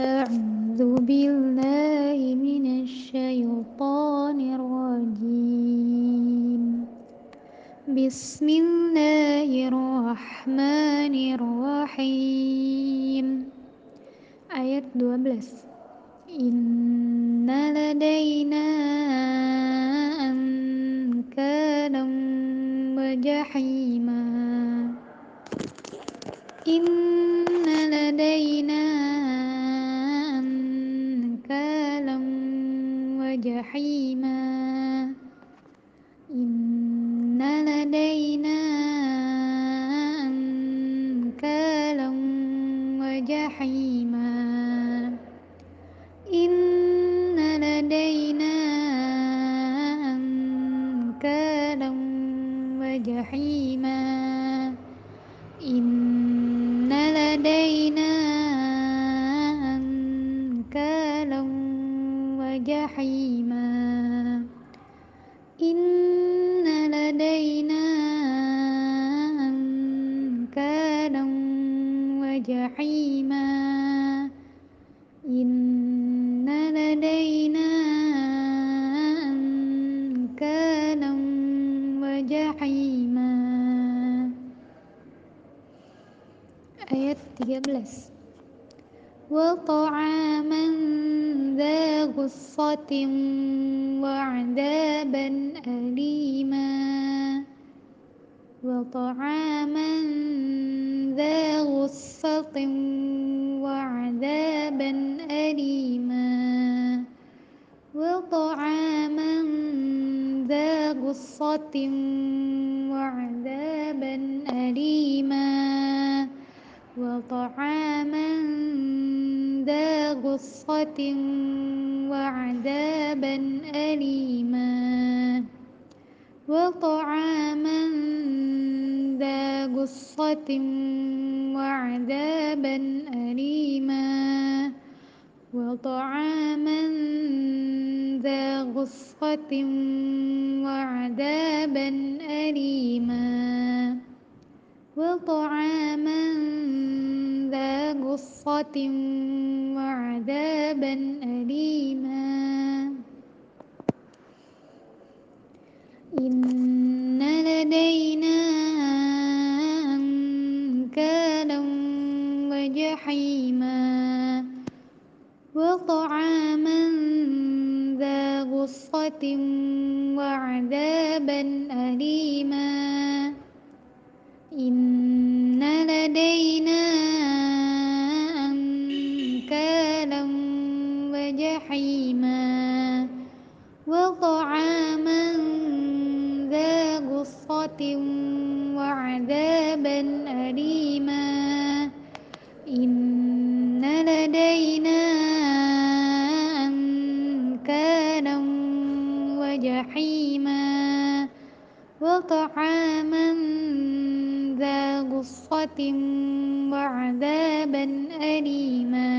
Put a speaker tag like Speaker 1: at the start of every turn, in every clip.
Speaker 1: أعوذ بالله من الشيطان الرجيم. بسم الله الرحمن الرحيم. Ayat 12 Inna ladaina ankalam wa jahima wa jahima Inna ladaina ankalam wa jahima Inna ladaina جحيما. إن لدينا أنكالا وجحيما. إن لدينا أنكالا وجحيما. آية 13 وطعاما غصة وعذابا أليما وطعاما ذا غصة وعذابا أليما وطعاما ذا غصة وعذابا أليما وطعاما ذا غصة وعذابا أليما وطعاما ذا غصة وعذابا أليما وطعاما ذا غصة وعذابا أليما وطعاما ذا غصة وعذابا أليما. إن لدينا أنكالا وجحيما وطعاما ذا غصة وعذابا أليما. إن وجحيما وطعاما ذا غصة وعذابا أليما إن لدينا أنكالا وجحيما وطعاما ذا غصة وعذابا أليما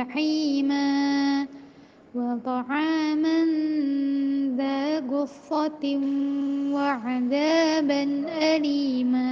Speaker 1: وجحيما وطعاما ذا غصة وعذابا أليما